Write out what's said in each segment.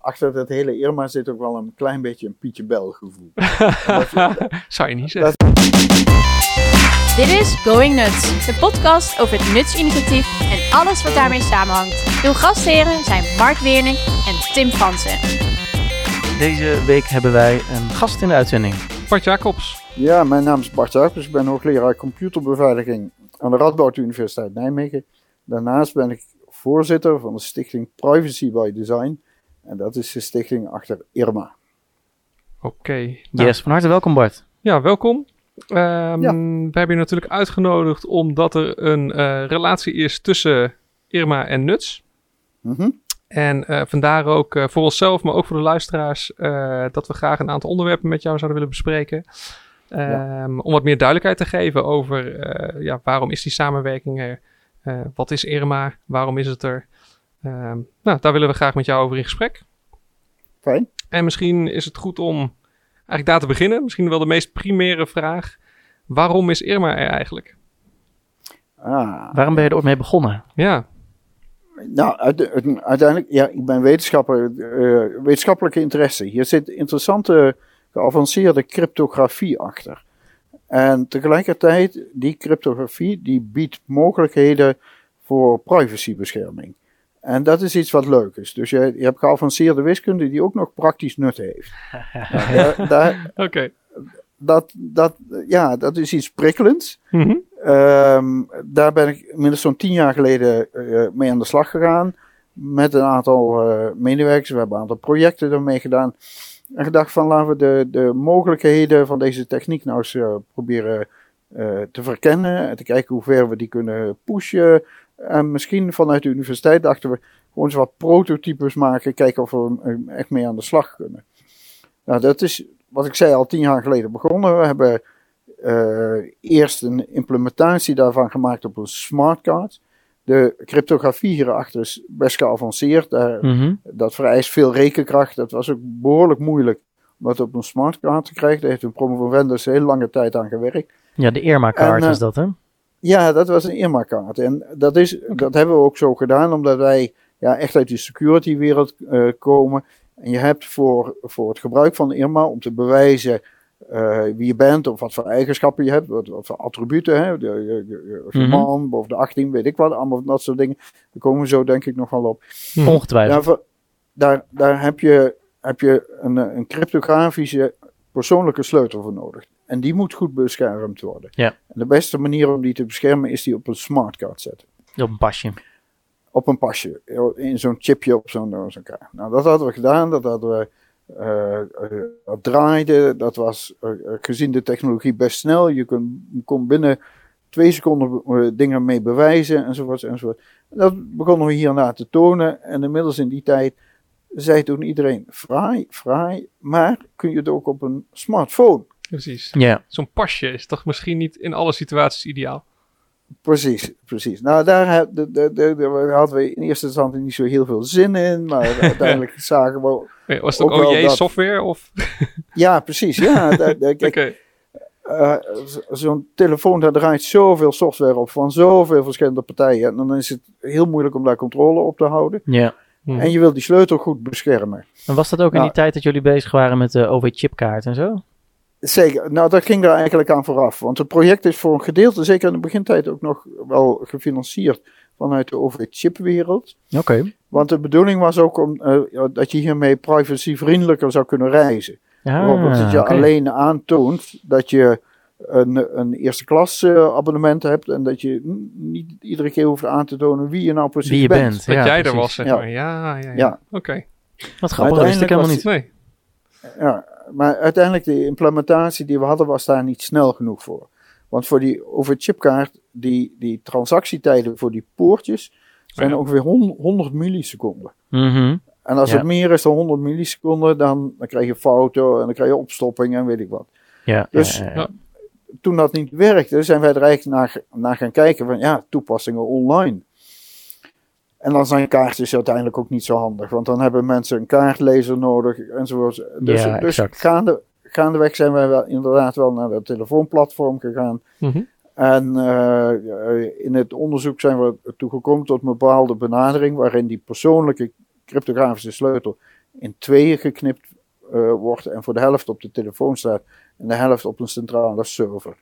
achter dat hele Irma zit ook wel een klein beetje een Pietje Bel gevoel. Zou je niet zeggen. Dit is Going Nuts, de podcast over het Nuts-initiatief en alles wat daarmee samenhangt. Uw gastheren zijn Mark Weerning en Tim Fransen. Deze week hebben wij een gast in de uitzending. Bart Jacobs. Ja, mijn naam is Bart Jacobs. Ik ben hoogleraar computerbeveiliging aan de Radboud Universiteit Nijmegen. Daarnaast ben ik voorzitter van de stichting Privacy by Design. En dat is de stichting achter Irma. Oké. nou, Yes, van harte welkom Bart. Ja, welkom. Ehm, Ja. We hebben je natuurlijk uitgenodigd omdat er een eh, relatie is tussen Irma en Nuts. Mhm. En eh, vandaar ook eh, voor onszelf, maar ook voor de luisteraars, eh, dat we graag een aantal onderwerpen met jou zouden willen bespreken. Ehm, Om wat meer duidelijkheid te geven over eh, ja, waarom is die samenwerking er? Eh, wat is Irma? Waarom is het er? Ehm, nou, daar willen we graag met jou over in gesprek. Fijn. En misschien is het goed om eigenlijk daar te beginnen. Misschien wel de meest primaire vraag. Waarom is Irma er eigenlijk? Ah, Waarom ben je er ooit mee begonnen? Ja, Nou, uite- uite- uiteindelijk, ja, ik ben wetenschapper, eh, wetenschappelijke interesse. Hier zit interessante, geavanceerde cryptografie achter. En tegelijkertijd, die cryptografie, die biedt mogelijkheden voor privacybescherming. En dat is iets wat leuk is. Dus je, je hebt geavanceerde wiskunde die ook nog praktisch nut heeft. Nou, daar, daar- oké. dat, dat, ja, dat is iets prikkelends. Mhm. Ehm, daar ben ik inmiddels zo'n tien jaar geleden eh, mee aan de slag gegaan. Met een aantal eh, medewerkers. We hebben een aantal projecten ermee gedaan. En gedacht van laten we de, de mogelijkheden van deze techniek nou eens eh, proberen eh, te verkennen. En te kijken hoe ver we die kunnen pushen. En misschien vanuit de universiteit dachten we gewoon eens wat prototypes maken. Kijken of we er echt mee aan de slag kunnen. Nou, dat is wat ik zei al tien jaar geleden begonnen. We hebben eh, eerst een implementatie daarvan gemaakt op een smartcard. De cryptografie hierachter is best geavanceerd. Mhm. Dat vereist veel rekenkracht. Dat was ook behoorlijk moeilijk om dat op een smartcard te krijgen. Daar heeft een promovendus heel lange tijd aan gewerkt. Ja, de Irma-kaart eh, was dat hè? Ja, dat was een Irma-kaart. En dat, is, dat hebben we ook zo gedaan, omdat wij ja, echt uit die security-wereld eh, komen. En je hebt voor, voor het gebruik van Irma, om te bewijzen eh, wie je bent of wat voor eigenschappen je hebt, wat, wat voor attributen, hè, de, je, je, je Mhm. man boven de 18, weet ik wat, allemaal dat soort dingen. Daar komen we zo denk ik nog wel op. Mhm. Ongetwijfeld. Daarvoor- daar, daar heb je, heb je een, een cryptografische persoonlijke sleutel voor nodig. En die moet goed beschermd worden. Ja. En de beste manier om die te beschermen is die op een smartcard zetten. Op een pasje. Op een pasje, in zo'n chipje op zo'n eh, zo'n kaart. Nou, dat hadden we gedaan, dat hadden we. eh, eh, dat draaide, dat was eh, eh, gezien de technologie best snel. Je kon, kon binnen twee seconden eh, dingen mee bewijzen enzovoort enzovoort. Dat begonnen we hierna te tonen en inmiddels in die tijd zei toen iedereen fraai, fraai, maar kun je het ook op een smartphone? Precies. Ja. Zo'n pasje is toch misschien niet in alle situaties ideaal. Precies, precies. Nou, daar had- de, de, de, de- daar hadden we in eerste instantie niet zo heel veel zin in, maar uiteindelijk zagen we... Nee, Was het ook, dat. software? Of? Ja, precies, ja. Oké. eh, zo- zo'n telefoon, daar draait zoveel software op van zoveel verschillende partijen. En dan is het heel moeilijk om daar controle op te houden. ja. En je wilt die sleutel goed beschermen. En was dat ook in Nou. die tijd dat jullie bezig waren met de OV-chipkaart en zo? Zeker, nou dat ging daar eigenlijk aan vooraf. Want het project is voor een gedeelte, zeker in de begintijd, ook nog wel gefinancierd vanuit de OV-chipwereld. Oké. Want de bedoeling was ook om, eh, ja, dat je hiermee privacyvriendelijker zou kunnen reizen. Bijvoorbeeld dat je Ah, oké. alleen aantoont dat je een, een eerste klas eh, abonnement hebt en dat je niet iedere keer hoeft aan te tonen wie je nou precies Wie je bent. Dat ja, jij er was, zeg Ja. maar. Ja, ja, ja. Ja. Oké. Wat grappig, dat wist ik helemaal niet. Nee. Ja, maar uiteindelijk de implementatie die we hadden was daar niet snel genoeg voor. Want voor die over-chipkaart, die, die transactietijden voor die poortjes zijn Ja. ongeveer hon- 100 milliseconden. Mhm. En als Ja. het meer is dan 100 milliseconden, dan, dan krijg je fouten en dan krijg je opstopping en weet ik wat. Ja, Dus- ja, ja, ja. Ja. Toen dat niet werkte, zijn wij er eigenlijk naar, naar gaan kijken van ja, toepassingen online. En dan zijn kaartjes uiteindelijk ook niet zo handig, want dan hebben mensen een kaartlezer nodig enzovoort. Dus, Ja, dus gaande, gaandeweg zijn wij wel, inderdaad wel naar dat telefoonplatform gegaan. Mhm. En eh, in het onderzoek zijn we toegekomen tot een bepaalde benadering waarin die persoonlijke cryptografische sleutel in tweeën geknipt uh, wordt en voor de helft op de telefoon staat en de helft op een centrale server.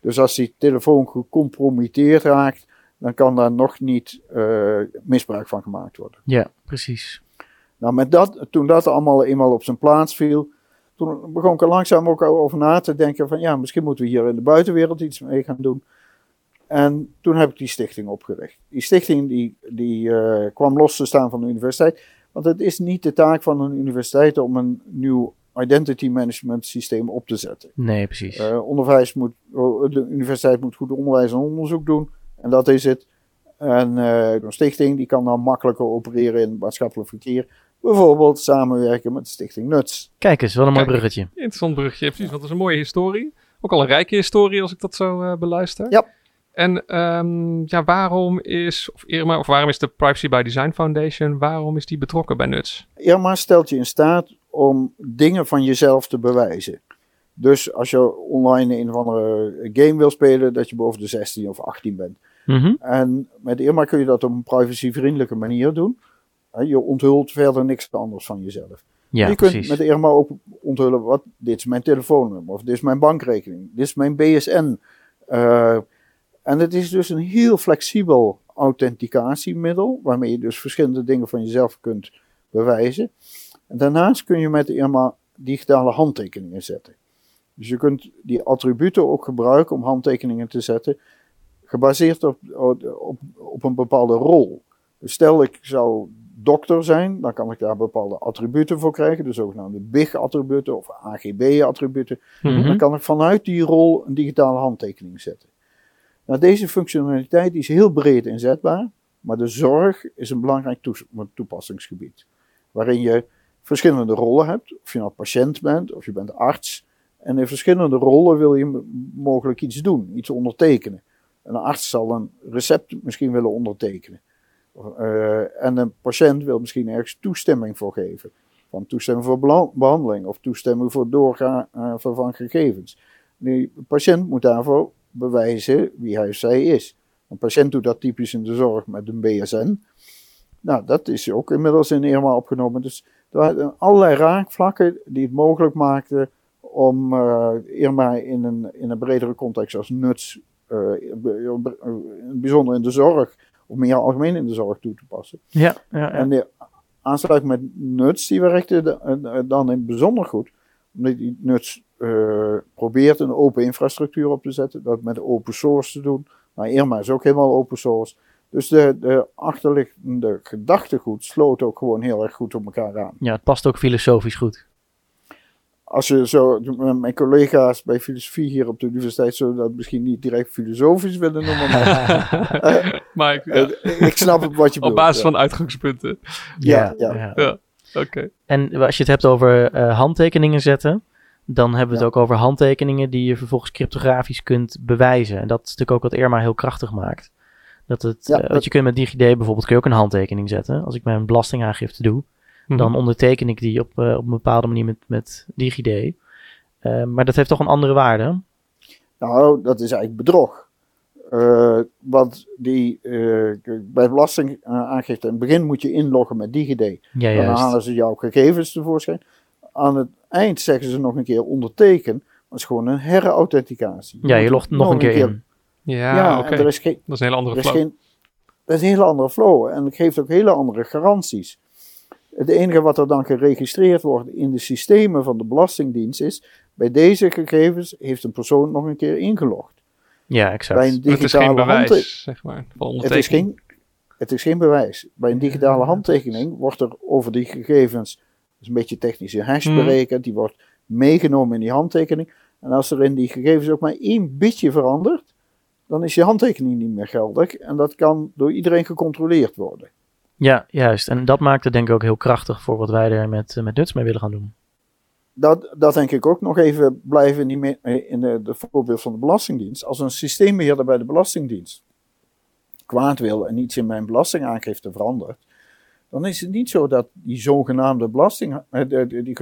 Dus als die telefoon gecompromitteerd raakt, dan kan daar nog niet uh, misbruik van gemaakt worden. Ja, precies. Nou, met dat, toen dat allemaal eenmaal op zijn plaats viel, toen begon ik er langzaam ook over na te denken van ja, misschien moeten we hier in de buitenwereld iets mee gaan doen. En toen heb ik die stichting opgericht. Die stichting die, die uh, kwam los te staan van de universiteit. Want het is niet de taak van een universiteit om een nieuw identity management systeem op te zetten. Nee, precies. Uh, onderwijs moet, de universiteit moet goed onderwijs en onderzoek doen. En dat is het. En uh, een stichting die kan dan makkelijker opereren in het maatschappelijk verkeer. Bijvoorbeeld samenwerken met de stichting Nuts. Kijk eens, wat een mooi bruggetje. Interessant bruggetje, precies. Want dat is een mooie historie. Ook al een rijke historie als ik dat zo uh, beluister. Ja. En um, ja, waarom is, of Irma, of waarom is de Privacy by Design Foundation, waarom is die betrokken bij Nuts? Irma stelt je in staat om dingen van jezelf te bewijzen. Dus als je online een of andere game wil spelen, dat je boven de 16 of 18 bent. Mm -hmm. En met Irma kun je dat op een privacyvriendelijke manier doen. Je onthult verder niks anders van jezelf. Ja, je kunt precies. met Irma ook onthullen, wat, dit is mijn telefoonnummer, of dit is mijn bankrekening, dit is mijn BSN. Uh, en het is dus een heel flexibel authenticatiemiddel, waarmee je dus verschillende dingen van jezelf kunt bewijzen. En daarnaast kun je met Irma digitale handtekeningen zetten. Dus je kunt die attributen ook gebruiken om handtekeningen te zetten, gebaseerd op, op, op een bepaalde rol. Dus stel ik zou dokter zijn, dan kan ik daar bepaalde attributen voor krijgen, de zogenaamde BIG-attributen of AGB-attributen. Mm -hmm. Dan kan ik vanuit die rol een digitale handtekening zetten. Nou, deze functionaliteit is heel breed inzetbaar, maar de zorg is een belangrijk toepassingsgebied. Waarin je verschillende rollen hebt, of je nou patiënt bent of je bent arts. En in verschillende rollen wil je mogelijk iets doen, iets ondertekenen. Een arts zal een recept misschien willen ondertekenen. Uh, en een patiënt wil misschien ergens toestemming voor geven. Van toestemming voor behandeling of toestemming voor doorgaan uh, van gegevens. De patiënt moet daarvoor bewijzen wie hij of zij is. Een patiënt doet dat typisch in de zorg met een BSN. Nou, dat is ook inmiddels in Irma opgenomen. Dus er waren allerlei raakvlakken die het mogelijk maakten om Irma in een, in een bredere context als nuts, bijzonder in de zorg, of meer algemeen in de zorg toe te passen. Ja, ja, ja. En de aansluiting met nuts, die werkte de, dan in bijzonder goed. Omdat die nuts uh, probeert een open infrastructuur op te zetten, dat met open source te doen. Maar Irma is ook helemaal open source. Dus de, de achterliggende gedachtegoed sloot ook gewoon heel erg goed op elkaar aan. Ja, het past ook filosofisch goed. Als je zo, mijn collega's bij filosofie hier op de universiteit zullen dat misschien niet direct filosofisch willen noemen. Maar, uh, maar ik, ja. uh, ik, snap wat je bedoelt. Op basis ja. van uitgangspunten. Ja, ja. ja. ja. Oké. Okay. En als je het hebt over uh, handtekeningen zetten, dan hebben we het ook over handtekeningen die je vervolgens cryptografisch kunt bewijzen. En dat is natuurlijk ook wat Irma heel krachtig maakt. Dat het, Ja, uh, dat- want je kunt met DigiD bijvoorbeeld kun je ook een handtekening zetten. Als ik mijn belastingaangifte doe, Mhm. dan onderteken ik die op, uh, op een bepaalde manier met, met DigiD. Uh, maar dat heeft toch een andere waarde. Nou, dat is eigenlijk bedrog. Uh, want die, uh, bij belastingaangifte in het begin moet je inloggen met DigiD. Ja, Dan juist. halen ze jouw gegevens tevoorschijn. Aan het eind zeggen ze nog een keer onderteken. Dat is gewoon een herauthenticatie. Ja, je logt nog een keer in. Ja, Ja, oké. en er is geen, Dat is een hele andere er flow. geen, dat is een hele andere flow. En het geeft ook hele andere garanties. Het enige wat er dan geregistreerd wordt in de systemen van de Belastingdienst is, bij deze gegevens heeft een persoon nog een keer ingelogd. Ja, exact. Bij een het is geen bewijs, zeg maar, het is, geen, het is geen bewijs. Bij een digitale handtekening wordt er over die gegevens, dat is een beetje technisch, een hash Hmm. berekend, die wordt meegenomen in die handtekening. En als er in die gegevens ook maar één bitje verandert, dan is je handtekening niet meer geldig. En dat kan door iedereen gecontroleerd worden. Ja, juist. En dat maakt het denk ik ook heel krachtig voor wat wij er met, eh, met Nuts mee willen gaan doen. Dat, dat denk ik ook nog even blijven in, die in de, de voorbeeld van de Belastingdienst. Als een systeembeheerder bij de Belastingdienst kwaad wil en iets in mijn belastingaangifte verandert, dan is het niet zo dat die zogenaamde belasting, eh, de- de- die,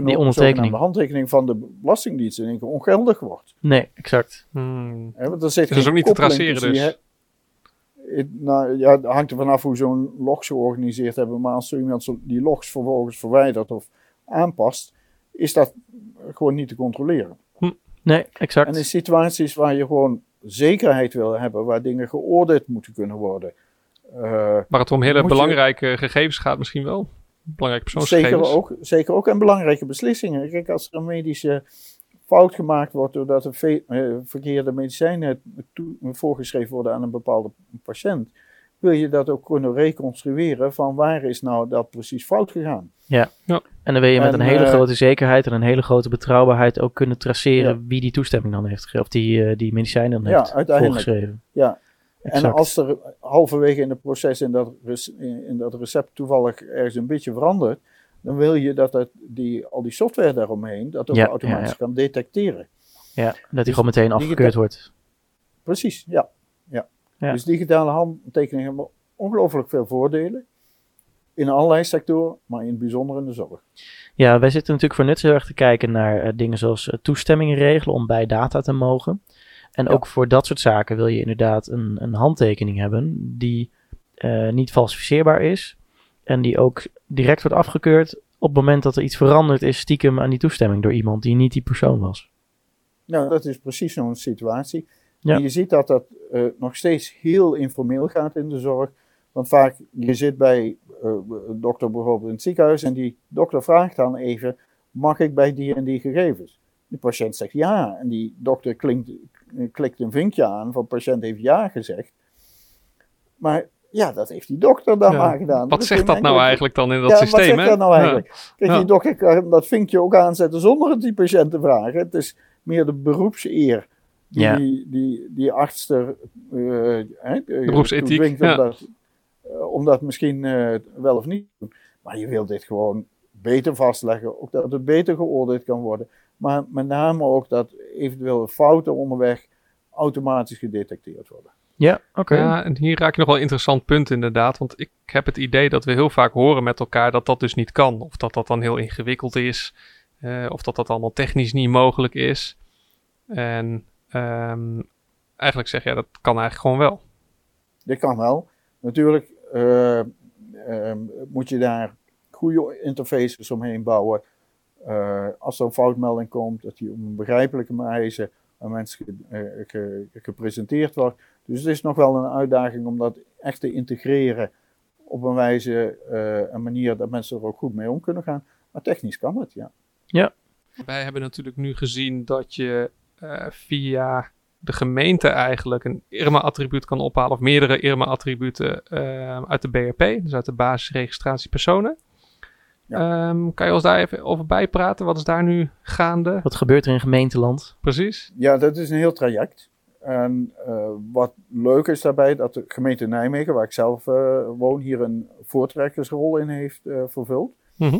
zogenaamde handtekening van de Belastingdienst in één keer ongeldig wordt. Nee, exact. Hmm. Hè, want er zit Dus dat is ook niet te traceren dus. Het- nou, ja, het hangt er vanaf hoe zo'n logs georganiseerd hebben. Maar als zo iemand die logs vervolgens verwijdert of aanpast, is dat gewoon niet te controleren. Nee, exact. En in situaties waar je gewoon zekerheid wil hebben, waar dingen geoordeeld moeten kunnen worden. eh, Waar het om hele je- belangrijke gegevens gaat misschien wel. Belangrijke zeker, persoonsgegevens. ook, zeker ook en belangrijke beslissingen. Kijk, als er een medische fout gemaakt wordt doordat er ve- eh, verkeerde medicijnen toe- voorgeschreven worden aan een bepaalde patiënt, wil je dat ook kunnen reconstrueren van waar is nou dat precies fout gegaan. En dan wil je met En, een hele eh, grote zekerheid en een hele grote betrouwbaarheid ook kunnen traceren wie die toestemming dan heeft gegeven. Of die, eh, die medicijnen dan Ja, heeft uiteindelijk. voorgeschreven. Ja. Exact. En als er halverwege in het proces in dat, in dat recept toevallig ergens een beetje verandert, dan wil je dat die, al die software daaromheen dat ook Ja, automatisch ja, kan detecteren. ja, dat die dus gewoon meteen afgekeurd wordt. Precies, ja. ja. Dus digitale handtekeningen hebben ongelooflijk veel voordelen. In allerlei sectoren, maar in het bijzonder in de zorg. Ja, wij zitten natuurlijk voor Nuts heel erg te kijken naar eh, dingen zoals eh, toestemmingen regelen om bij data te mogen. En Ja. ook voor dat soort zaken wil je inderdaad een, een handtekening hebben die eh, niet falsificeerbaar is. En die ook direct wordt afgekeurd op het moment dat er iets veranderd is stiekem aan die toestemming door iemand die niet die persoon was. Nou, dat is precies zo'n situatie. Ja. En je ziet dat dat eh, nog steeds heel informeel gaat in de zorg. Want vaak, je zit bij eh, een dokter bijvoorbeeld in het ziekenhuis en die dokter vraagt dan even, mag ik bij die en die gegevens? De patiënt zegt ja en die dokter klinkt, klikt een vinkje aan van patiënt heeft ja gezegd. Maar ja, dat heeft die dokter dan Ja. maar gedaan. Wat zegt dat nou eigenlijk dan in dat ja, systeem? wat zegt hè? dat nou Ja. eigenlijk? Kijk, Ja. die dokter kan dat vinkje ook aanzetten zonder het die patiënt te vragen. Het is meer de beroepseer die Ja. die, die, die arts er eh, hè, beroepsethiek, om, dat, eh, om dat misschien eh, wel of niet te doen. Maar je wil dit gewoon beter vastleggen, ook dat het beter geoordeeld kan worden. Maar met name ook dat eventuele fouten onderweg automatisch gedetecteerd worden. Ja, oké. Ja, en hier raak je nog wel een interessant punt inderdaad. Want ik heb het idee dat we heel vaak horen met elkaar dat dat dus niet kan. Of dat dat dan heel ingewikkeld is. eh, of dat dat allemaal technisch niet mogelijk is. En ehm, eigenlijk zeg jij dat kan eigenlijk gewoon wel. Dit kan wel. Natuurlijk eh, ehm, moet je daar goede interfaces omheen bouwen. Eh, als er een foutmelding komt, dat die op een begrijpelijke wijze aan mensen ge- eh, ge- gepresenteerd wordt. Dus het is nog wel een uitdaging om dat echt te integreren op een wijze, eh, een manier dat mensen er ook goed mee om kunnen gaan. Maar technisch kan het, ja. Wij hebben natuurlijk nu gezien dat je eh, via de gemeente eigenlijk een IRMA-attribuut kan ophalen. Of meerdere IRMA-attributen eh, uit de BRP. Dus uit de basisregistratie personen. Ehm, kan je ons daar even over bijpraten? Wat is daar nu gaande? Wat gebeurt er in gemeenteland? Precies. Ja, dat is een heel traject. En eh, wat leuk is daarbij, dat de gemeente Nijmegen, waar ik zelf eh, woon, hier een voortrekkersrol in heeft eh, vervuld. Mhm.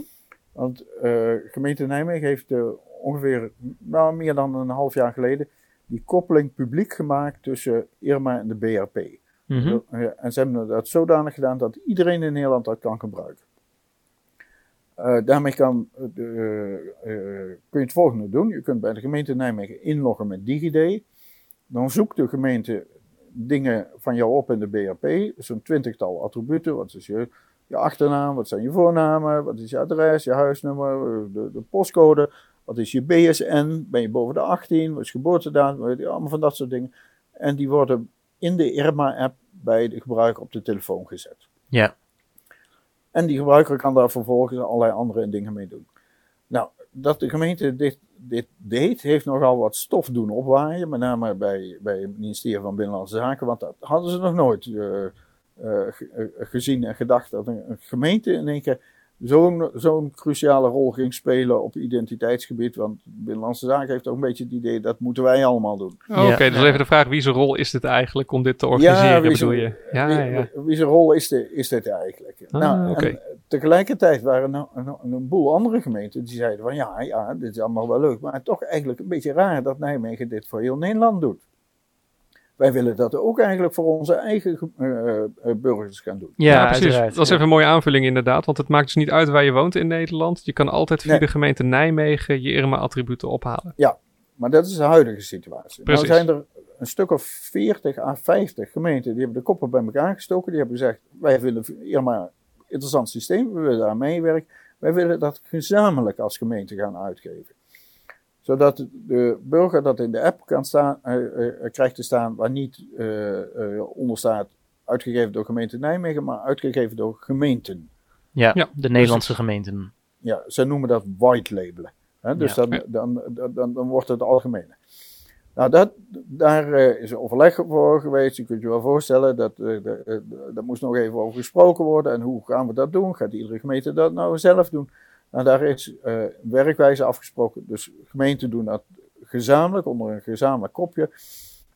Want eh, gemeente Nijmegen heeft ongeveer, nou meer dan een half jaar geleden, die koppeling publiek gemaakt tussen Irma en de BRP. Mhm. En ze hebben dat zodanig gedaan dat iedereen in Nederland dat kan gebruiken. Daarmee kan, kun je het volgende doen. Je kunt bij de gemeente Nijmegen inloggen met DigiD. Dan zoekt de gemeente dingen van jou op in de BRP. Zo'n twintigtal attributen. Wat is je, je achternaam, wat zijn je voornamen, wat is je adres, je huisnummer, de, de postcode. Wat is je BSN, ben je boven de 18, wat is je geboortedatum, allemaal van dat soort dingen. En die worden in de IRMA-app bij de gebruiker op de telefoon gezet. Ja. En die gebruiker kan daar vervolgens allerlei andere dingen mee doen. Nou, dat de gemeente dit, dit deed, heeft nogal wat stof doen opwaaien. Met name bij, bij het ministerie van Binnenlandse Zaken. Want dat hadden ze nog nooit eh, eh, eh, gezien en gedacht. Dat een, een gemeente in één keer zo'n zo'n cruciale rol ging spelen op identiteitsgebied. Want Binnenlandse Zaken heeft ook een beetje het idee dat moeten wij allemaal doen. Oh, Oké, Ja. dus even de vraag, wie zijn rol is dit eigenlijk om dit te organiseren, wie bedoel zijn- je? Ja, wie, ja. wie- zijn rol is, de, is dit eigenlijk? Ah, nou, oké. en tegelijkertijd waren er een, een, een boel andere gemeenten die zeiden van ja, ja, dit is allemaal wel leuk, maar toch eigenlijk een beetje raar dat Nijmegen dit voor heel Nederland doet. Wij willen dat ook eigenlijk voor onze eigen ge- eh, eh, burgers gaan doen. Ja, Ja, precies. uiteraard. Dat is even een mooie aanvulling inderdaad. Want het maakt dus niet uit waar je woont in Nederland. Je kan altijd via Nee. de gemeente Nijmegen je IRMA-attributen ophalen. Maar dat is de huidige situatie. Nou Precies. zijn er een stuk of 40 à 50 gemeenten die hebben de koppen bij elkaar gestoken. Die hebben gezegd, wij vinden Irma interessant systeem, we willen daar meewerken. Wij willen dat gezamenlijk als gemeente gaan uitgeven. Zodat de burger dat in de app kan staan, uh, krijgt te staan waar niet onder staat uitgegeven door gemeente Nijmegen, maar uitgegeven door gemeenten. Ja, ja de Nederlandse gemeenten. Ja, ze noemen dat white labelen. Hè? Dus dan, dan, dan, dan, dan wordt het algemene. Nou, dat, daar uh, is overleg voor geweest. Je kunt je wel voorstellen, dat, uh, daar moest nog even over gesproken worden. En hoe gaan we dat doen? Gaat iedere gemeente dat nou zelf doen? Nou, daar is uh, werkwijze afgesproken. Dus gemeenten doen dat gezamenlijk, onder een gezamenlijk kopje.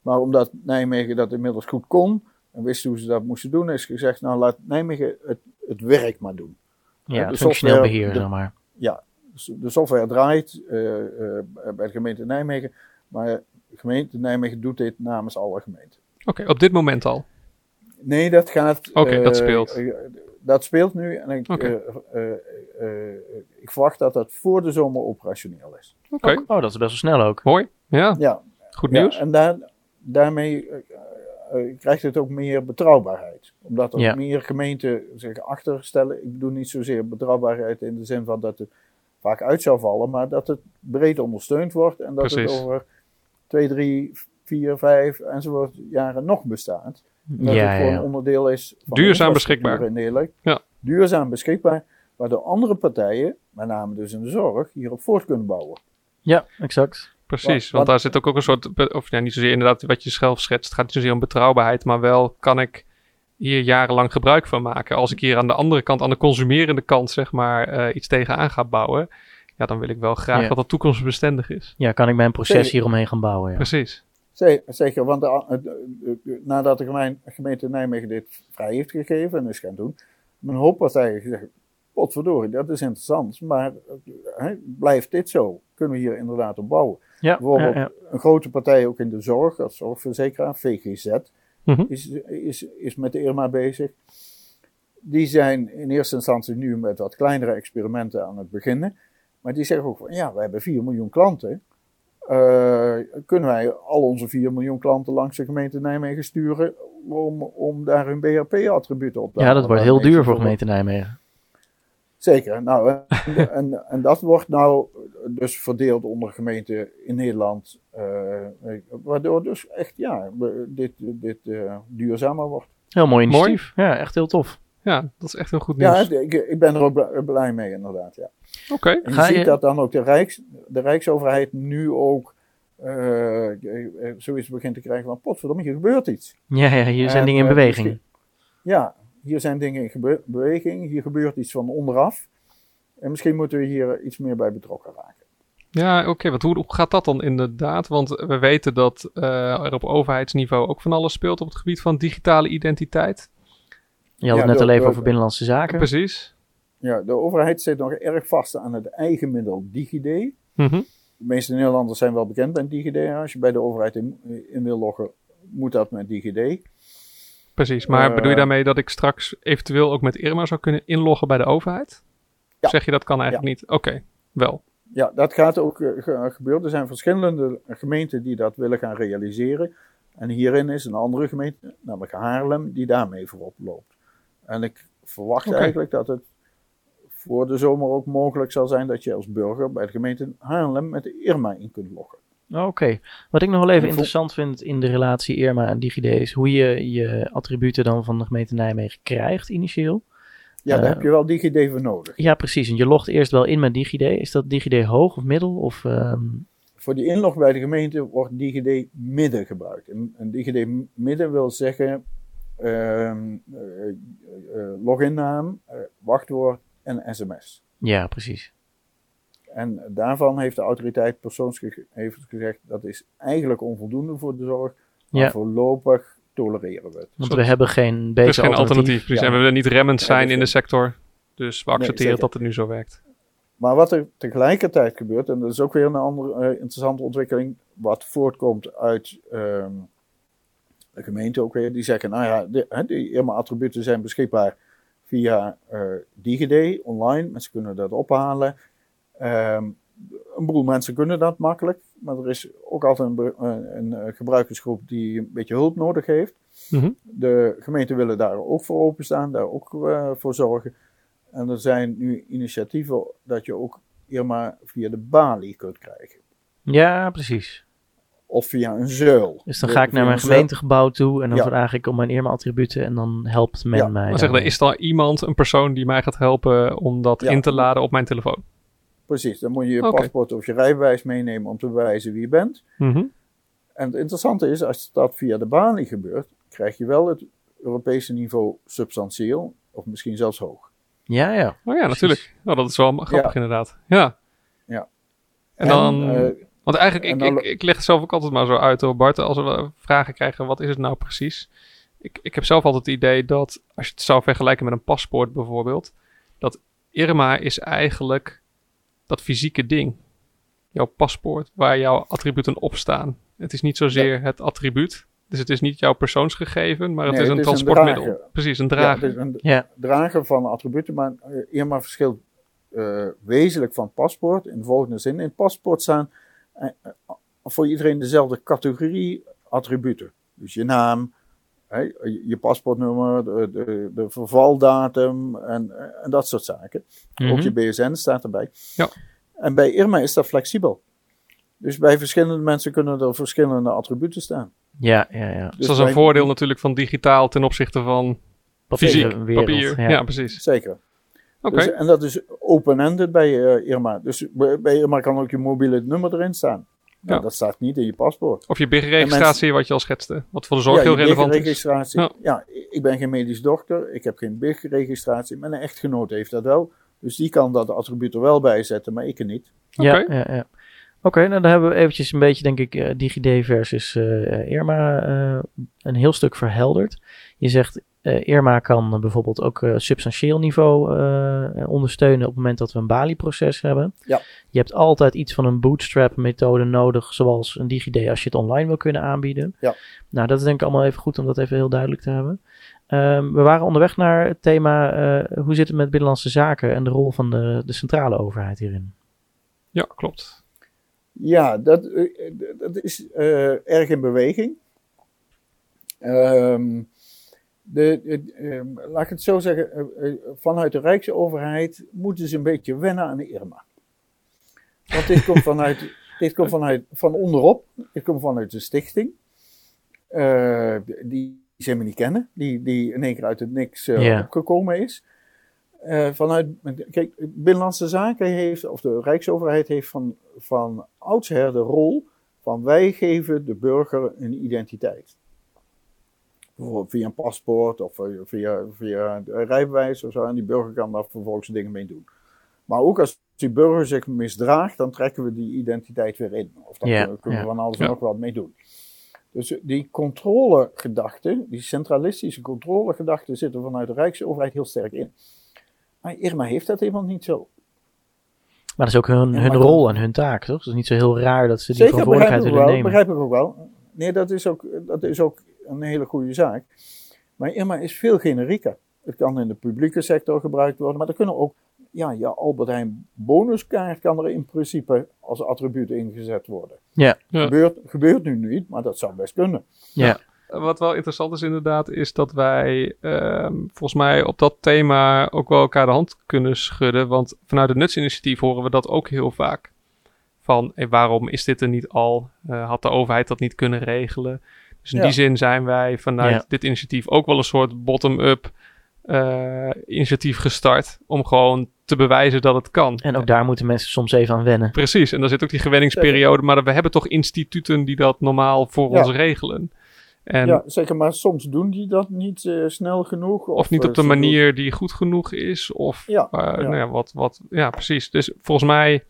Maar omdat Nijmegen dat inmiddels goed kon, en wisten hoe ze dat moesten doen, is gezegd, nou laat Nijmegen het, het werk maar doen. Ja, de functioneel beheer, zeg maar. Ja, de software draait bij de gemeente Nijmegen, maar gemeente Nijmegen doet dit namens alle gemeenten. Oké, op dit moment al? Nee, dat gaat... Oké, dat speelt. Uh, dat speelt nu en ik, okay. ik verwacht dat dat voor de zomer operationeel is. Oké. Oh, dat is best wel snel ook. Mooi, ja. ja. Goed nieuws. Ja, en daar, daarmee krijgt het ook meer betrouwbaarheid. Omdat er ja. meer gemeenten zich achterstellen. Ik bedoel niet zozeer betrouwbaarheid in de zin van dat het vaak uit zou vallen, maar dat het breed ondersteund wordt en dat Precies. het over twee, drie, vier, vijf enzovoort jaren nog bestaat. Dat Ja, het gewoon ja, onderdeel is van Duurzaam beschikbaar. Nederland. Ja. Duurzaam beschikbaar, waar de andere partijen, met name dus in de zorg, hierop voort kunnen bouwen. Ja, exact. Precies, want daar zit ook, ook een soort, of ja, niet zozeer inderdaad wat je zelf schetst, het gaat niet zozeer om betrouwbaarheid, maar wel kan ik hier jarenlang gebruik van maken. Als ik hier aan de andere kant, aan de consumerende kant, zeg maar, eh, iets tegenaan ga bouwen, ja, dan wil ik wel graag Ja. dat dat toekomstbestendig is. Ja, kan ik mijn proces Zeker. hieromheen gaan bouwen, ja. Precies. Ze- Zeker, want de- de- de- de- nadat de gemeen- gemeente Nijmegen dit vrij heeft gegeven en is gaan doen, mijn hoop was eigenlijk gezegd, potverdorie, dat is interessant, maar hè, blijft dit zo? Kunnen we hier inderdaad op bouwen? Ja, Bijvoorbeeld ja, ja. een grote partij ook in de zorg, als zorgverzekeraar, VGZ, Mhm. is, is, is met de Irma bezig. Die zijn in eerste instantie nu met wat kleinere experimenten aan het beginnen. Maar die zeggen ook van, ja, we hebben 4 miljoen klanten. Eh, kunnen wij al onze 4 miljoen klanten langs de gemeente Nijmegen sturen om, om daar hun BHP-attributen op te Ja, dat wordt heel duur voor gemeente Nijmegen. Zeker. Nou, en, en, en dat wordt nou dus verdeeld onder gemeenten in Nederland. eh, waardoor dus echt, ja, dit, dit eh, duurzamer wordt. Heel mooi Mooi. initiatief. Ja, echt heel tof. Ja, dat is echt heel goed Ja, nieuws. ik, ik ben er ook bl- blij mee inderdaad, ja. Oké. En je Ga ziet je- dat dan ook de, Rijks, de Rijksoverheid nu ook eh, eh, zoiets begint te krijgen van, potverdomme, hier gebeurt iets. Ja, ja hier zijn En, dingen in beweging. Ja, hier zijn dingen in gebe- beweging, hier gebeurt iets van onderaf. En misschien moeten we hier iets meer bij betrokken raken. Ja, oké. want hoe, hoe gaat dat dan inderdaad? Want we weten dat eh, er op overheidsniveau ook van alles speelt op het gebied van digitale identiteit. Je had Ja, het net de- al even over binnenlandse zaken. Precies. Ja, de overheid zit nog erg vast aan het eigen middel DigiD. Mhm. De meeste Nederlanders zijn wel bekend met DigiD. Als je bij de overheid in, in wil loggen, moet dat met DigiD. Precies. Maar Eh, bedoel je daarmee dat ik straks eventueel ook met Irma zou kunnen inloggen bij de overheid? Ja. Zeg je dat kan eigenlijk niet? Oké, wel. Ja, dat gaat ook eh, ge- gebeuren. Er zijn verschillende gemeenten die dat willen gaan realiseren. En hierin is een andere gemeente, namelijk Haarlem, die daarmee voorop loopt. En ik verwacht eigenlijk dat het voor de zomer ook mogelijk zal zijn dat je als burger bij de gemeente Haarlem met de Irma in kunt loggen. Oké. Wat ik nog wel even interessant vind in de relatie Irma en DigiD is hoe je je attributen dan van de gemeente Nijmegen krijgt initieel. Ja, daar Eh, heb je wel DigiD voor nodig. Ja, precies. En je logt eerst wel in met DigiD. Is dat DigiD hoog of middel? Of, ehm, Voor die inlog bij de gemeente wordt DigiD midden gebruikt. En, en DigiD midden wil zeggen loginnaam, eh, wachtwoord en sms. ja, precies. En daarvan heeft de autoriteit persoonsgegevens gezegd dat is eigenlijk onvoldoende voor de zorg. Maar Ja. voorlopig tolereren we het. Want we hebben geen beter Er is geen alternatief. Precies. Ja. En we willen niet remmend zijn dus in de sector. Dus we accepteren dat het nu zo werkt. Maar wat er tegelijkertijd gebeurt, en dat is ook weer een andere eh, interessante ontwikkeling, wat voortkomt uit ehm, de gemeente ook weer, die zeggen, nou ja, de, die Irma-attributen zijn beschikbaar via eh DigiD online, mensen kunnen dat ophalen. Ehm, een boel mensen kunnen dat makkelijk, maar er is ook altijd een, een, eh, gebruikersgroep die een beetje hulp nodig heeft. Mhm. De gemeenten willen daar ook voor openstaan, daar ook eh, voor zorgen. En er zijn nu initiatieven dat je ook Irma via de balie kunt krijgen. Ja, precies. Of via een zuil. Dus dan ga ik naar mijn gemeentegebouw toe en dan Ja. vraag ik om mijn Irma-attributen en dan helpt men Ja. mij. Dan we, daarmee. is er iemand, een persoon die mij gaat helpen om dat Ja. in te laden op mijn telefoon? Precies, dan moet je je paspoort of je rijbewijs meenemen om te bewijzen wie je bent. Mhm. En het interessante is, als dat via de balie gebeurt, krijg je wel het Europese niveau substantieel, of misschien zelfs hoog. Ja, ja. Oh ja, Precies. natuurlijk. Nou, dat is wel grappig inderdaad. Ja. Ja. En dan... eh, Want eigenlijk, En ik, dan- ik, ik leg het zelf ook altijd maar zo uit hoor, Bart. Als we vragen krijgen, wat is het nou precies? Ik, ik heb zelf altijd het idee dat, als je het zou vergelijken met een paspoort bijvoorbeeld, dat Irma is eigenlijk dat fysieke ding. Jouw paspoort, waar jouw attributen op staan. Het is niet zozeer het attribuut. Dus het is niet jouw persoonsgegeven, maar het Nee, is een het is een transportmiddel. drager. Precies, een ja, drager. het is een Ja, dragen van attributen, maar eh, Irma verschilt eh, wezenlijk van paspoort in de volgende zin. In paspoort staan voor iedereen dezelfde categorie attributen. Dus je naam, hè, je paspoortnummer, de, de, de vervaldatum en, eh, en dat soort zaken. Ook Mhm. je BSN staat erbij. Ja. En bij Irma is dat flexibel. Dus bij verschillende mensen kunnen er verschillende attributen staan. ja, ja. ja. Dus dat is een voordeel natuurlijk van digitaal ten opzichte van fysiek, papier. ja. Ja, precies. Zeker. Oké. Dus, en dat is open-ended bij eh, Irma. Dus bij Irma kan ook je mobiele nummer erin staan. Nou, Ja. Dat staat niet in je paspoort. Of je BIG-registratie, wat je al schetste. Wat voor de zorg ja, heel je relevant is. Ja. Ja. ik ben geen medisch dokter. Ik heb geen BIG-registratie. Mijn echtgenoot heeft dat wel. Dus die kan dat attribuut er wel bij zetten, maar ik er niet. Ja, Oké. ja, ja. Oké, nou dan hebben we eventjes een beetje, denk ik, eh, DigiD versus eh, Irma eh, een heel stuk verhelderd. Je zegt, Irma kan eh, bijvoorbeeld ook eh, substantieel niveau eh, ondersteunen op het moment dat we een Bali-proces hebben. Ja. Je hebt altijd iets van een bootstrap-methode nodig, zoals een DigiD, als je het online wil kunnen aanbieden. Ja. Nou, dat is denk ik allemaal even goed om dat even heel duidelijk te hebben. Ehm, we waren onderweg naar het thema, eh, hoe zit het met binnenlandse zaken en de rol van de, de centrale overheid hierin? Ja, klopt. Ja, dat, eh, dat is eh, erg in beweging. Ehm, de, de- ehm, laat ik het zo zeggen, eh, eh, vanuit de Rijksoverheid moeten ze een beetje wennen aan de Irma. Want dit komt vanuit, dit komt vanuit van onderop, dit komt vanuit de stichting, eh, die ze helemaal niet kennen, die, die in één keer uit het niks Ja. opgekomen is. Vanuit, kijk, Binnenlandse Zaken heeft, of de Rijksoverheid heeft van, van oudsher de rol van wij geven de burger een identiteit. Bijvoorbeeld via een paspoort of eh, via, via een rijbewijs of zo. En die burger kan daar vervolgens dingen mee doen. Maar ook als die burger zich misdraagt, dan trekken we die identiteit weer in. Of daar Ja, kunnen, we van alles en Ja. nog wat mee doen. Dus die controlegedachte, die centralistische controlegedachte zit er vanuit de Rijksoverheid heel sterk in. Maar Irma heeft dat helemaal niet zo. Maar dat is ook hun, Ja, hun rol en hun taak, toch? Het is niet zo heel raar dat ze die Zeker, verantwoordelijkheid willen wel, nemen. begrijp ik ook wel. Nee, dat is ook, dat is ook een hele goede zaak. Maar Irma is veel generieker. Het kan in de publieke sector gebruikt worden, maar er kunnen ook, ja, je Albert Heijn bonuskaart kan er in principe als attribuut ingezet worden. Ja. Ja. Gebeurt, gebeurt nu niet, maar dat zou best kunnen. Ja, Wat wel interessant is inderdaad, is dat wij ehm, volgens mij op dat thema ook wel elkaar de hand kunnen schudden. Want vanuit het Nutsinitiatief horen we dat ook heel vaak. Van eh, waarom is dit er niet al? Eh, had de overheid dat niet kunnen regelen? Dus in Ja. die zin zijn wij vanuit Ja. dit initiatief ook wel een soort bottom-up eh, initiatief gestart. Om gewoon te bewijzen dat het kan. en ook daar moeten mensen soms even aan wennen. Precies, en dan zit ook die gewenningsperiode. Maar we hebben toch instituten die dat normaal voor Ja. ons regelen. En ja, zeker, maar soms doen die dat niet eh, snel genoeg. Of niet eh, op de ze doen- manier die goed genoeg is. Of Ja, eh, ja. Nou ja, wat, wat, ja, precies. Dus volgens mij,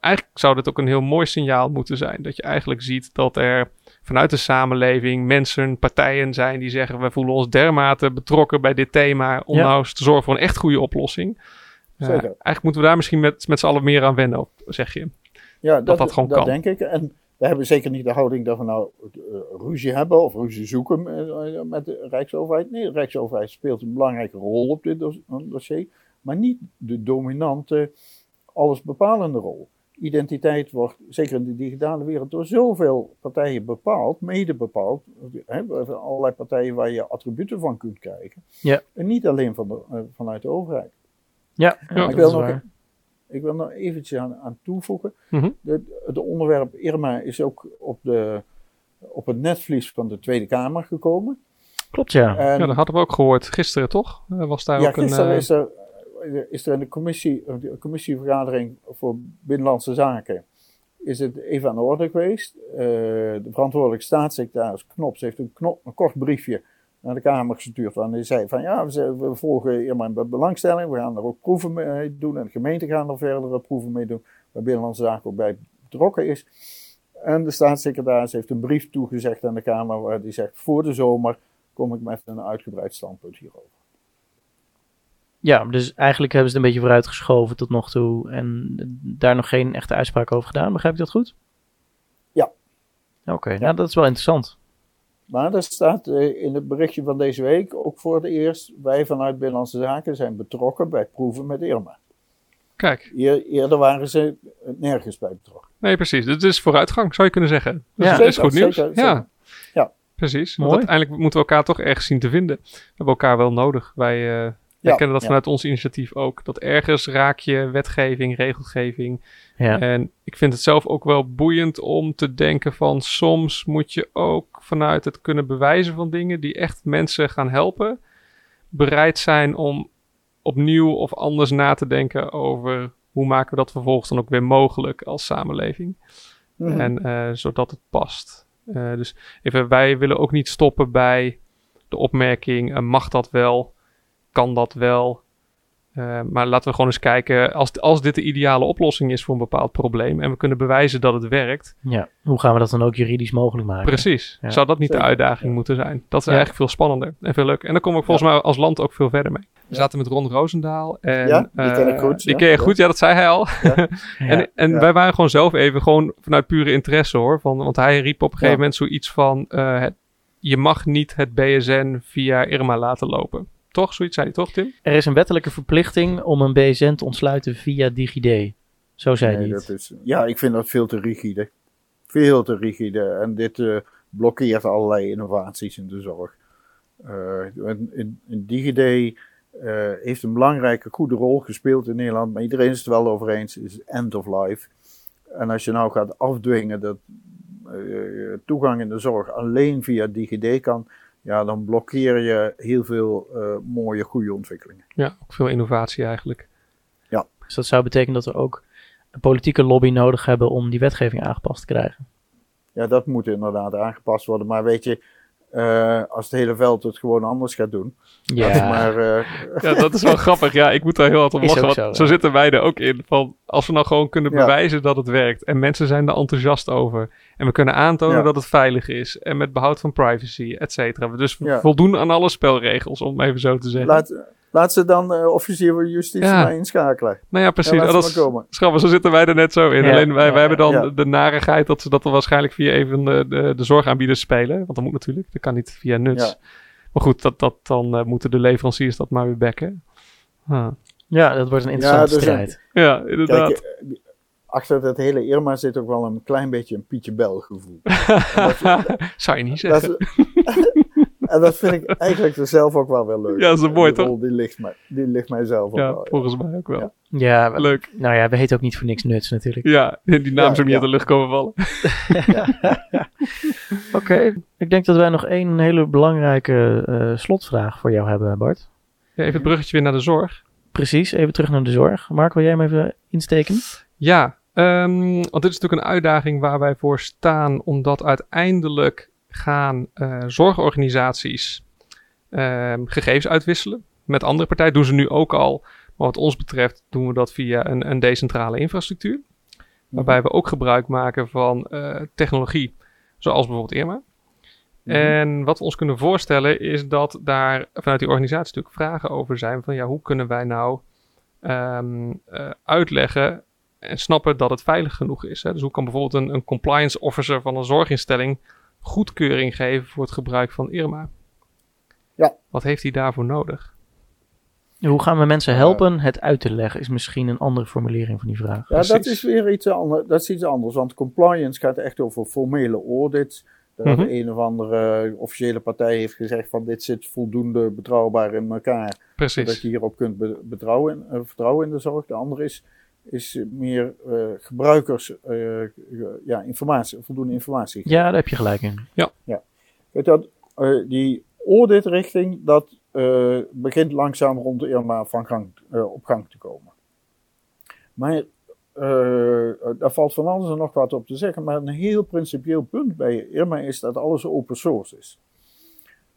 eigenlijk zou dit ook een heel mooi signaal moeten zijn. Dat je eigenlijk ziet dat er vanuit de samenleving mensen, partijen zijn die zeggen: we voelen ons dermate betrokken bij dit thema. om Ja. nou eens te zorgen voor een echt goede oplossing. Eh, eigenlijk moeten we daar misschien met, met z'n allen meer aan wennen, zeg je. Ja, dat, dat gewoon dat kan. denk ik. En we hebben zeker niet de houding dat we nou eh, ruzie hebben of ruzie zoeken eh, met de Rijksoverheid. Nee, de Rijksoverheid speelt een belangrijke rol op dit dos- dossier, maar niet de dominante, allesbepalende rol. Identiteit wordt, zeker in de digitale wereld, door zoveel partijen bepaald, mede bepaald. Hè, we hebben allerlei partijen waar je attributen van kunt krijgen. Ja. En niet alleen van de, eh, vanuit de overheid. Ja, Ja, dat ik, wil is nog, waar. ik wil nog eventjes aan, aan toevoegen. Mhm. De, het onderwerp Irma is ook op, de, op het netvlies van de Tweede Kamer gekomen. Klopt, ja. En, Ja, dat hadden we ook gehoord gisteren, toch? Was daar ja, ook een... gisteren eh, is, er, is er in de commissie, de commissievergadering voor Binnenlandse Zaken is het even aan de orde geweest. Eh, de verantwoordelijke staatssecretaris Knops heeft een, knop, een kort briefje naar de Kamer gestuurd. Waarin hij zei van ja, we, we volgen Irma met belangstelling. We gaan er ook proeven mee doen. En de gemeente gaan er verdere proeven mee doen. Waar Binnenlandse Zaken ook bij betrokken is. En de staatssecretaris heeft een brief toegezegd aan de Kamer waar hij zegt voor de zomer kom ik met een uitgebreid standpunt hierover. Ja, dus eigenlijk hebben ze het een beetje vooruitgeschoven tot nog toe. En daar nog geen echte uitspraak over gedaan. Begrijp ik dat goed? Ja. Oké, nou dat is wel interessant. Maar er staat eh, in het berichtje van deze week ook voor het eerst, wij vanuit Binnenlandse Zaken zijn betrokken bij proeven met Irma. Kijk, Eer- eerder waren ze nergens bij betrokken. nee precies. Dit is vooruitgang, zou je kunnen zeggen. Dus Ja, dat is zeker, goed nieuws. zeker, ja. zeker. Ja. Precies. Want Mooi. uiteindelijk moeten we elkaar toch ergens zien te vinden. We hebben elkaar wel nodig. Wij eh herkennen dat ja. vanuit ons initiatief ook. Dat ergens raak je wetgeving, regelgeving. Ja. En ik vind het zelf ook wel boeiend om te denken van soms moet je ook vanuit het kunnen bewijzen van dingen die echt mensen gaan helpen, bereid zijn om opnieuw of anders na te denken over hoe maken we dat vervolgens dan ook weer mogelijk als samenleving. Mhm. En eh, zodat het past. Eh, dus even, wij willen ook niet stoppen bij de opmerking: eh, mag dat wel? Kan dat wel? Eh, maar laten we gewoon eens kijken, als, als dit de ideale oplossing is voor een bepaald probleem en we kunnen bewijzen dat het werkt, ja. Hoe gaan we dat dan ook juridisch mogelijk maken? precies, Ja. zou dat niet de uitdaging ja. moeten zijn? Dat is Ja. eigenlijk veel spannender en veel leuker. En dan komen we volgens mij als land ook veel verder mee. We zaten met Ron Roosendaal. En, Ja, die ken ik eh, goed, Die ken je Ja. goed, ja, dat zei hij al. Ja. En, en Ja. wij waren gewoon zelf even gewoon vanuit pure interesse hoor. Van, want hij riep op een gegeven Ja. moment zoiets van: eh, het, je mag niet het BSN via Irma laten lopen. Toch? Zoiets zei hij toch, Tim? Er is een wettelijke verplichting om een BSN te ontsluiten via DigiD. Zo zei hij Nee, het. dat is, ja, ik vind dat veel te rigide. Veel te rigide. En dit eh, blokkeert allerlei innovaties in de zorg. Eh, in, in, in DigiD eh, heeft een belangrijke, goede rol gespeeld in Nederland. Maar iedereen is het wel over eens, is end of life. En als je nou gaat afdwingen dat eh, toegang in de zorg alleen via DigiD kan, ja, dan blokkeer je heel veel eh, mooie, goede ontwikkelingen. Ja, ook veel innovatie eigenlijk. Dus dat zou betekenen dat we ook een politieke lobby nodig hebben om die wetgeving aangepast te krijgen. Ja, dat moet inderdaad aangepast worden. Maar weet je, eh, als het hele veld het gewoon anders gaat doen. het maar, eh, Ja, dat is wel grappig. Ja, ik moet daar heel hard om lachen. zo, zo, ja. zitten wij er ook in. Van, als we nou gewoon kunnen Ja. bewijzen dat het werkt. En mensen zijn er enthousiast over. En we kunnen aantonen Ja. dat het veilig is. En met behoud van privacy, et cetera. We dus Ja. voldoen aan alle spelregels, om het even zo te zeggen. laat, laat ze dan eh, officier van justitie Ja. maar inschakelen. Nou ja, precies. Ja, Oh, dat is maar komen. grappig. Zo zitten wij er net zo in. Ja, Alleen wij, ja, wij hebben dan ja. de, narigheid dat ze dat dan waarschijnlijk via even de, de, de zorgaanbieders spelen. Want dat moet natuurlijk. Dat kan niet via nuts. Ja. Maar goed, dat, dat, dan eh, moeten de leveranciers dat maar weer bekken. Ja, dat wordt een interessante dus een- strijd. Ja, inderdaad. Kijk, eh, achter dat hele Irma zit ook wel een klein beetje een Pietje Bel gevoel. Dat, Zou je niet zeggen. en dat vind ik eigenlijk zelf ook wel weer leuk. Ja, dat is mooi, Die toch? Die ligt, mij, die ligt mij zelf ook Ja, wel. ja. volgens mij ook wel. Ja. Leuk. nou ja, we heten ook niet voor niks nuts natuurlijk. Ja, die naam Ja, zou niet ja. uit de lucht komen vallen. Oké, ik denk dat wij nog één hele belangrijke eh, slotvraag voor jou hebben, Bart. Ja, even het bruggetje weer naar de zorg. Precies, even terug naar de zorg. Mark, wil jij hem even insteken? Ja, ehm, want dit is natuurlijk een uitdaging waar wij voor staan, omdat uiteindelijk gaan eh, zorgorganisaties ehm, gegevens uitwisselen met andere partijen. Doen ze nu ook al, maar wat ons betreft doen we dat via een, een decentrale infrastructuur. Waarbij we ook gebruik maken van eh, technologie, zoals bijvoorbeeld Irma. Mhm. En wat we ons kunnen voorstellen is dat daar vanuit die organisatie natuurlijk vragen over zijn van ja, hoe kunnen wij nou ehm, eh, uitleggen en snappen dat het veilig genoeg is. Hè? Dus hoe kan bijvoorbeeld een, een compliance officer van een zorginstelling goedkeuring geven voor het gebruik van Irma? Ja. Wat heeft hij daarvoor nodig? Hoe gaan we mensen helpen het uit te leggen, is misschien een andere formulering van die vraag. Ja, dat is weer iets anders. Dat is iets anders. Want compliance gaat echt over formele audits. Dat Mhm. een of andere officiële partij heeft gezegd van dit zit voldoende betrouwbaar in elkaar. Precies. je hierop kunt be- betrouwen, eh, vertrouwen in de zorg. De andere is, is meer eh, gebruikers, eh, ja, informatie, voldoende informatie. Ja, daar heb je gelijk in. Weet je dat, eh, die auditrichting, dat eh, begint langzaam rond Irma van gang, op gang te komen. Maar eh, daar valt van alles en nog wat op te zeggen. Maar een heel principieel punt bij Irma is dat alles open source is.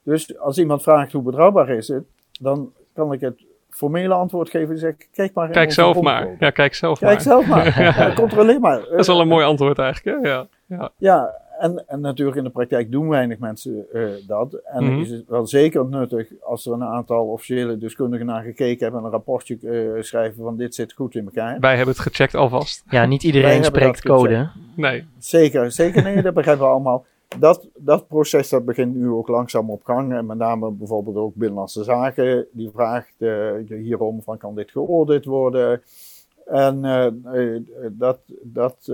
Dus als iemand vraagt hoe betrouwbaar is het, dan kan ik het formele antwoord geven en zeggen, kijk maar Kijk zelf maar. Ja, kijk zelf Kijk maar. zelf maar. Ja, controleer maar. Dat is wel een mooi antwoord eigenlijk. Hè? Ja. Ja. Ja, en, en natuurlijk in de praktijk doen weinig mensen eh, dat. En Mhm. is het wel zeker nuttig als er een aantal officiële deskundigen naar gekeken hebben en een rapportje eh, schrijven van dit zit goed in elkaar. Wij hebben het gecheckt alvast. Ja, niet iedereen spreekt code. Nee. Zeker, zeker nee, dat begrijpen we allemaal. Dat, dat proces dat begint nu ook langzaam op gang. En met name bijvoorbeeld ook Binnenlandse Zaken. Die vraagt eh, hierom van kan dit geaudit worden. En eh, eh, dat, dat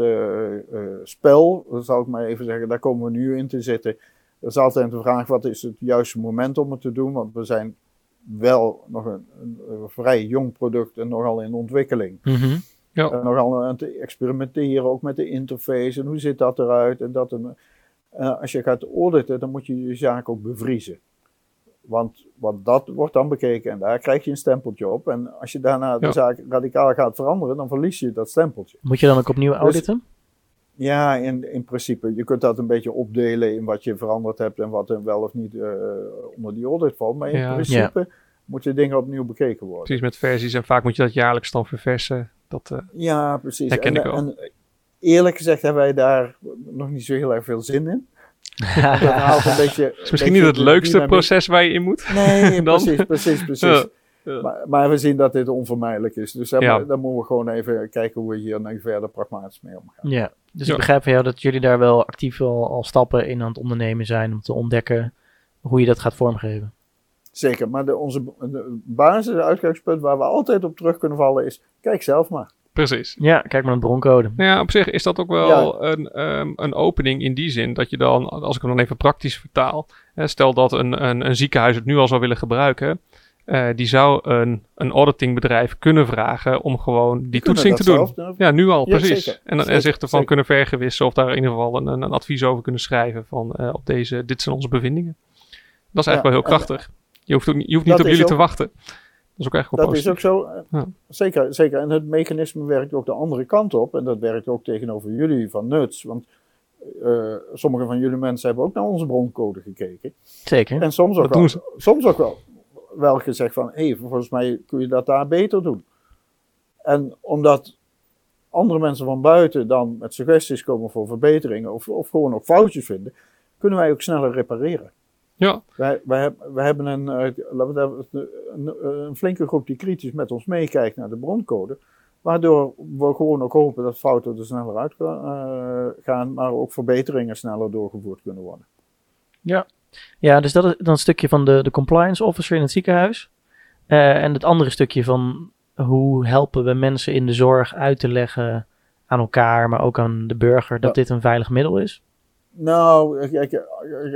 spel, zal ik maar even zeggen, daar komen we nu in te zitten. Er is altijd de vraag, wat is het juiste moment om het te doen? Want we zijn wel nog een, een, vrij jong product en nogal in ontwikkeling. Mhm. Ja. En nogal aan te experimenteren, ook met de interface en hoe ziet dat eruit. En dat en, eh, als je gaat auditen, dan moet je je zaak ook bevriezen. Want, want dat wordt dan bekeken en daar krijg je een stempeltje op. En als je daarna de Ja. zaak radicaal gaat veranderen, dan verlies je dat stempeltje. Moet je dan ook opnieuw auditen? Ja, in, in principe. Je kunt dat een beetje opdelen in wat je veranderd hebt en wat er wel of niet eh, onder die audit valt. Maar in Ja. principe moeten dingen opnieuw bekeken worden. Precies met versies. En vaak moet je dat jaarlijks dan verversen. Dat, eh, Ja, precies. En, ik wel. en eerlijk gezegd hebben wij daar nog niet zo heel erg veel zin in. Dat een beetje, is misschien niet het leukste proces waar je in moet. Nee, Dan- precies, precies, precies. Ja, ja. Maar, maar we zien dat dit onvermijdelijk is. Dus daar, Ja. daar moeten we gewoon even kijken hoe we hier nu verder pragmatisch mee omgaan. Ja, dus Ja. ik begrijp van jou dat jullie daar wel actief al, al stappen in aan het ondernemen zijn om te ontdekken hoe je dat gaat vormgeven. Zeker, maar de, onze de basis, het uitgangspunt waar we altijd op terug kunnen vallen is, kijk zelf maar. Precies. Ja, kijk maar naar de broncode. Nou ja, op zich is dat ook wel een, ehm, een opening in die zin. Dat je dan, als ik hem dan even praktisch vertaal. Hè, stel dat een, een, een ziekenhuis het nu al zou willen gebruiken. eh, die zou een, een auditingbedrijf kunnen vragen om gewoon die toetsing te doen. Ja, nu al, Ja, precies. zeker. En, zich ervan zeker. kunnen vergewissen of daar in ieder geval een, een advies over kunnen schrijven van eh, op deze, dit zijn onze bevindingen. Dat is eigenlijk Ja, wel heel krachtig. Je hoeft, ook niet, je hoeft niet op jullie te wachten. Dat is ook eigenlijk wel Dat is ook zo. eh, Ja. Zeker, zeker. En het mechanisme werkt ook de andere kant op. En dat werkt ook tegenover jullie van Nuts. Want eh, sommige van jullie mensen hebben ook naar onze broncode gekeken. Zeker. En soms ook, wel, soms ook wel, wel gezegd van, hé, hey, volgens mij kun je dat daar beter doen. En omdat andere mensen van buiten dan met suggesties komen voor verbeteringen of, of gewoon ook foutjes vinden, kunnen wij ook sneller repareren. Ja, Wij, wij, heb- wij hebben een, eh, laten we een, een flinke groep die kritisch met ons meekijkt naar de broncode. Waardoor we gewoon ook hopen dat fouten er sneller uit eh, gaan, maar ook verbeteringen sneller doorgevoerd kunnen worden. Ja, dus dat is dan een stukje van de, de compliance officer in het ziekenhuis. Eh, en het andere stukje van hoe helpen we mensen in de zorg uit te leggen aan elkaar, maar ook aan de burger, dat Ja. dit een veilig middel is. Nou, kijk,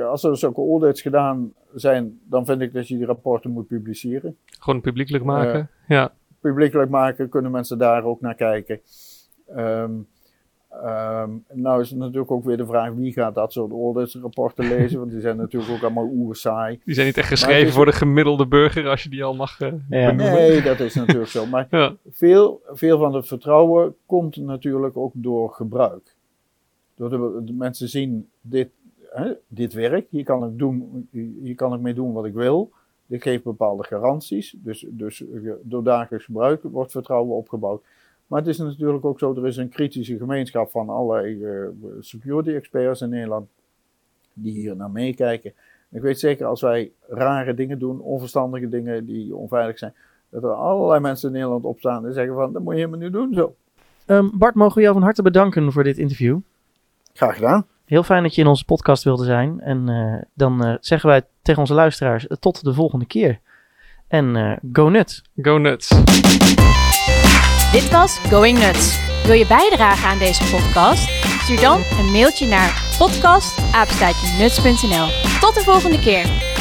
als er zulke audits gedaan zijn, dan vind ik dat je die rapporten moet publiceren. gewoon publiekelijk maken. ja. Publiekelijk maken, kunnen mensen daar ook naar kijken. Ehm, ehm, nou is het natuurlijk ook weer de vraag, wie gaat dat soort auditsrapporten lezen? Want die zijn natuurlijk ook allemaal oer saai. Die zijn niet echt geschreven is- voor de gemiddelde burger, als je die al mag eh, Ja. benoemen. Nee, dat is natuurlijk zo. Maar Ja, veel, veel van het vertrouwen komt natuurlijk ook door gebruik. Door de, mensen zien, dit, dit werkt, hier kan, ik doen, hier kan ik mee doen wat ik wil. Dit geeft bepaalde garanties. Dus, dus door dagelijks gebruik wordt vertrouwen opgebouwd. Maar het is natuurlijk ook zo, er is een kritische gemeenschap van allerlei eh, security experts in Nederland die hier naar meekijken. Ik weet zeker, als wij rare dingen doen, onverstandige dingen die onveilig zijn, dat er allerlei mensen in Nederland opstaan en zeggen van, dat moet je helemaal niet doen zo. Ehm, Bart, mogen we jou van harte bedanken voor dit interview. Graag gedaan. Heel fijn dat je in onze podcast wilde zijn. En eh, dan eh, zeggen wij tegen onze luisteraars eh, tot de volgende keer. En eh, go nuts! go nuts. Dit was Going Nuts. Wil je bijdragen aan deze podcast? Stuur dan een mailtje naar podcast apenstaartje nuts.nl. Tot de volgende keer.